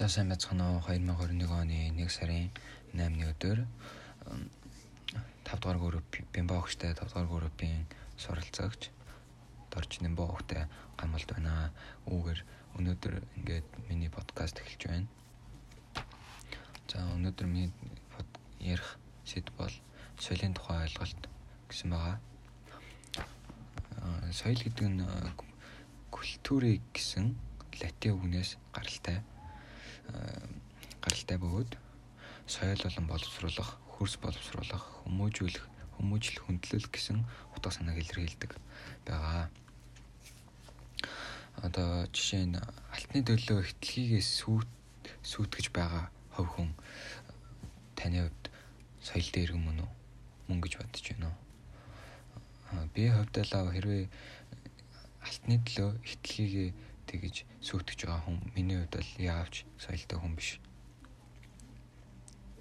За сайн байцгаана уу 2021 оны 1 сарын 8-ны өдөр 5 дугаар групп бимба өгчтэй 5 дугаар группийн суралцагч дорж нэмбо өгтэй гамалд байна. Үүгээр өнөөдөр ингээд миний подкаст эхэлж байна. За өнөөдөр миний ярих сэдв бол соёлын тухай ойлголт гэсэн байгаа. Соёл гэдэг нь культурыг гэсэн латин үгнээс гаралтай гаралтай бөгөөд соёл болон боловсруулах, хөрс боловсруулах, хүмүүжүүлэх, хүмүүжил хөндлөл гэсэн утга санааг илэрхийлдэг байгаа. Одоо жишээ нь алтны төлөө ихтлгийгээс сүйт сүйтгэж байгаа хов хүн таны хувьд соёл дээр юм уу мөн гэж бодож байна уу? Би хувьдаа хэрвээ алтны төлөө ихтлгийгээ тэгэж сүйтгэж байгаа хүн миний хувьд бол яавч соёлтой хүн биш.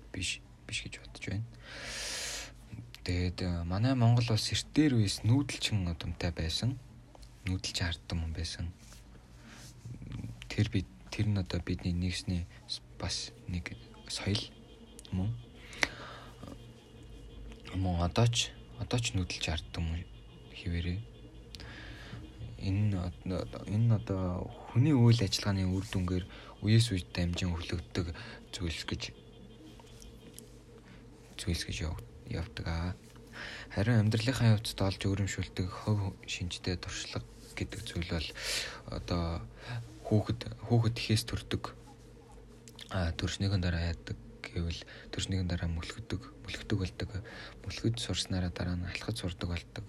Биш биш гэж бодож байна. Тэгээд э, манай Монгол улс эртээр үес нүүдэлчин удамтай байсан. Нүүдэлж хардсан хүн байсан. Тэр бид тэр нь одоо бидний нэгсний бас нэг соёл мөн. Мөн одоо ч одоо ч нүүдэлж хардсан хүн хിവэрээ энэ энэ одоо хүний үйл ажиллагааны үр дүнгээр үеэс үед дамжин хөглөгддөг зүйлс гэж зүйлс гэж явдаг аа. Харин амьдралынхаа явцад олж өөрөмшүүлдэг хөв шинжтэй туршлага гэдэг зүйл бол одоо хүүхэд хүүхэд ихээс төрдөг. А төрснийхэн дараа яадаг гэвэл төрснийхэн дараа мөлхөдөг мөлхөдөг болдог. Мөлхөд сурснараа дараа нь алхаж сурдаг болдог.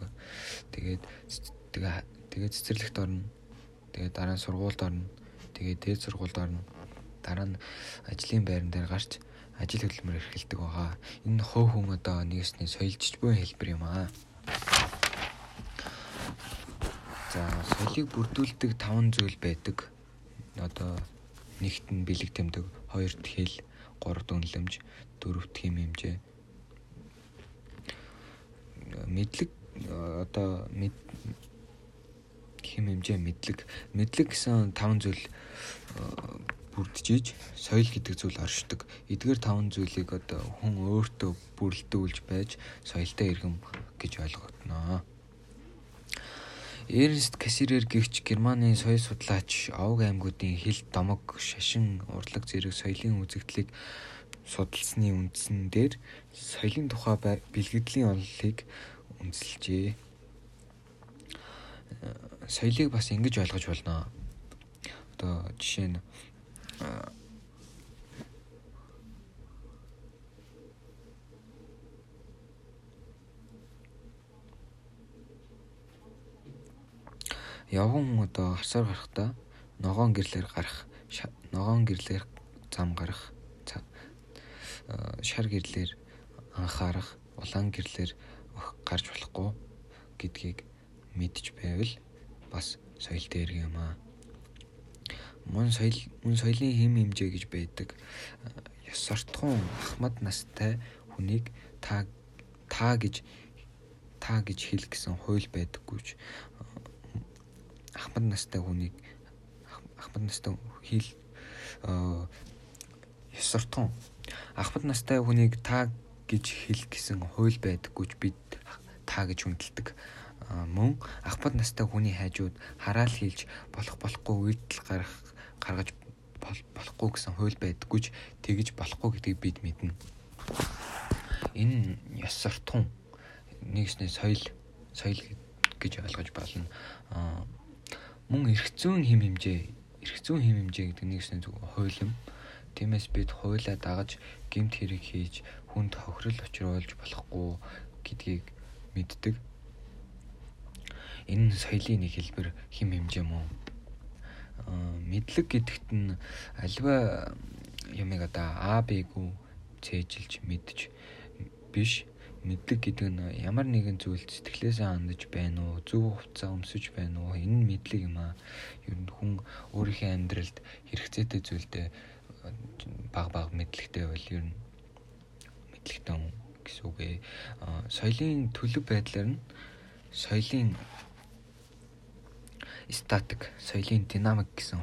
Тэгээд тэгээ Тэгээд цэцэрлэгт орно. Тэгээд дараа нь сургуульд орно. Тэгээд дээд сургуульд орно. Дараа нь ажлын байран дээр гарч ажил хөдөлмөр эрхэлдэг байгаа. Энэ хов хүн одоо нэгсний соёлжч буй хэлбэр юм аа. За соёлыг бүрдүүлдэг таван зүйл байдаг. Одоо нэгт нь бэлэг тэмдэг, хоёрт хэл, гуравт үнлэмж, дөрөвт хэм хэмжээ. Мэдлэг одоо хэм хэмжээ мэдлэг мэдлэг гэсэн таван зүйл э, бүрджиж соёл гэдэг зүйл оршдог. Эдгээр таван зүйлийг одоо хүн өөртөө бүрэлдүүлж байж соёлтой иргэм гэж ойлгогдно. Эрнст Кассирер гихч Германы соёл судлаач Овг аймагуудын хил домог шашин урлаг зэрэг соёлын үзэгдлийг судалсны үндсэн дээр соёлын тухай бэлгэдлийн онолыг үндэслэжээ соёлыг бас ингэж ойлгож болно. Одоо жишээ нь явган одоо хасаар гарахдаа ногоон гэрлэр гарах ногоон гэрлэр зам гарах шар гэрлэр анхаарах улаан гэрлэр гарч болохгүй гэдгийг мэдж байвал бас соёлтой иргэн юм аа. Мөн соёл мөн соёлын хэм хэмжээ гэж байдаг. Ёс суртахуун ахмад настай хүнийг та та гэж та гэж хэл гэсэн хууль байдаггүйч ахмад настай хүнийг ахмад настай хэл ёс суртахуун ахмад настай хүнийг та гэж хэл гэсэн хууль байдаггүйч бид та гэж хүндэлдэг мөн ахмад настай хүний хайжууд хараал хийлж болох болохгүй үйлдэл гарах гаргаж болохгүй гэсэн хууль байдаггүйч тэгж болохгүй гэдгийг бид мэднэ. Энэ ёс суртахуун нэгснээ соёл соёл гэж ойлгож болно. Мөн эрх зүйн хэм хэмжээ эрх зүйн хэм хэмжээ гэдэг нэгснээ зөв хууль юм. Тиймээс бид хуулиа дагаж гэмт хэрэг хийж хүнд хохирол учруулж болохгүй гэдгийг мэддэг энэ соёлын нэг хэлбэр хим хэмжээ мөн мэдлэг гэдэгт нь альва юмыг одоо А Б-г цээжилж мэдж биш. Мэдлэг гэдэг нь ямар нэгэн зүйлд сэтгэлээсээ хандаж байна уу? Зөв хувцас өмсөж байна уу? Энэ нь мэдлэг юм аа. Ер нь хүн өөрийнхөө амьдралд хэрэгцээтэй зүйлдээ баг баг мэдлэгтэй бол ер нь мэдлэгтэй гэсэн үг ээ. Соёлын төлөв байдлаар нь соёлын статик, соёлын динамик гэсэн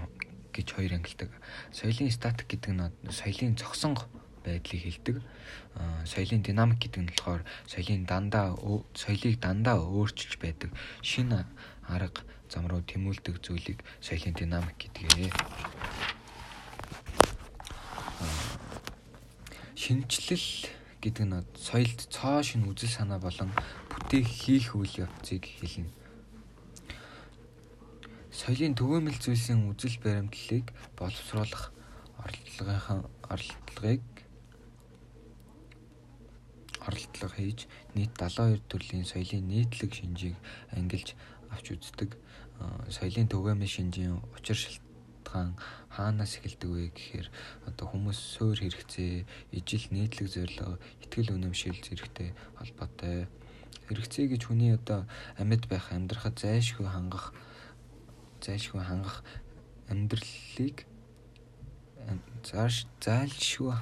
гэж хоёр ангилдаг. Соёлын статик гэдэг нь соёлын зогсонго байдлыг хэлдэг. Соёлын динамик гэдэг нь болохоор соёлын дандаа соёлыг дандаа өөрчилж байдаг шинэ арга зам руу тэмүүлдэг зүйлийг соёлын динамик гэдгээ. Шинжлэл гэдэг нь соёлд цоо шин үзэл санаа болон бүтээх хийх үйл явцыг хэлнэ. Соёлын төгөөмөл зүйлсийн үзэл баримтлалыг боловсруулах оролдлогын оролдлогыг оролдлого хийж нийт 72 төрлийн соёлын нийтлэг шинжийг ангилж авч үздэг. Соёлын төгөөмөл шинжийн учир шалтгаан хаанаас эхэлдэг вэ гэхээр одоо хүмүүс суур хэрэгцээ, ижил нийтлэг зорилго, ихтгэл үнэмшил зэрэгтэй холбоотой. Хэрэгцээ гэж хүний одоо амьд байх, амьдрахад зайлшгүй хангах зайлшгүй хангах амьдралыг зааш зайлшгүй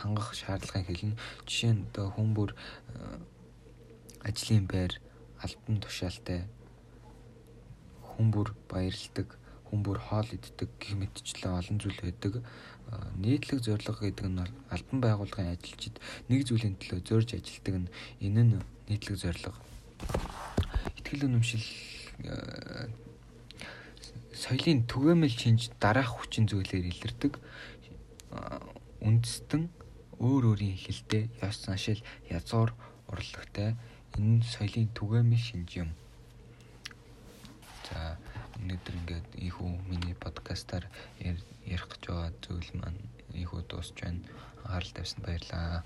хангах шаардлагыг хэлнэ. Жишээ нь одоо хүн бүр э, ажлын байр альбан тушаалтай хүн бүр баярлдаг, хүн бүр хоол иддэг гэх мэтчлэн олон зүйл байдаг. Э, нийтлэг зорилго гэдэг нь альбан байгууллагын ажилчид нэг зүйлийн төлөө зорж ажилдаг нь энэ нь нийтлэг зорилго. Итгэл үнэмшил э, соёлын түгээмэл шинж дараах хүчин зүйлээр илэрдэг үндэстэн өөр өөрийн хэлтэй ёс заншил язгуур урлагтай энэ соёлын түгээмэл шинж юм. За өнөөдөр ингээд ийхүү миний подкастаар ярих гэж байгаа зүйл маань ийхүү дуусч байна. Анхаарал тавьсан баярлалаа.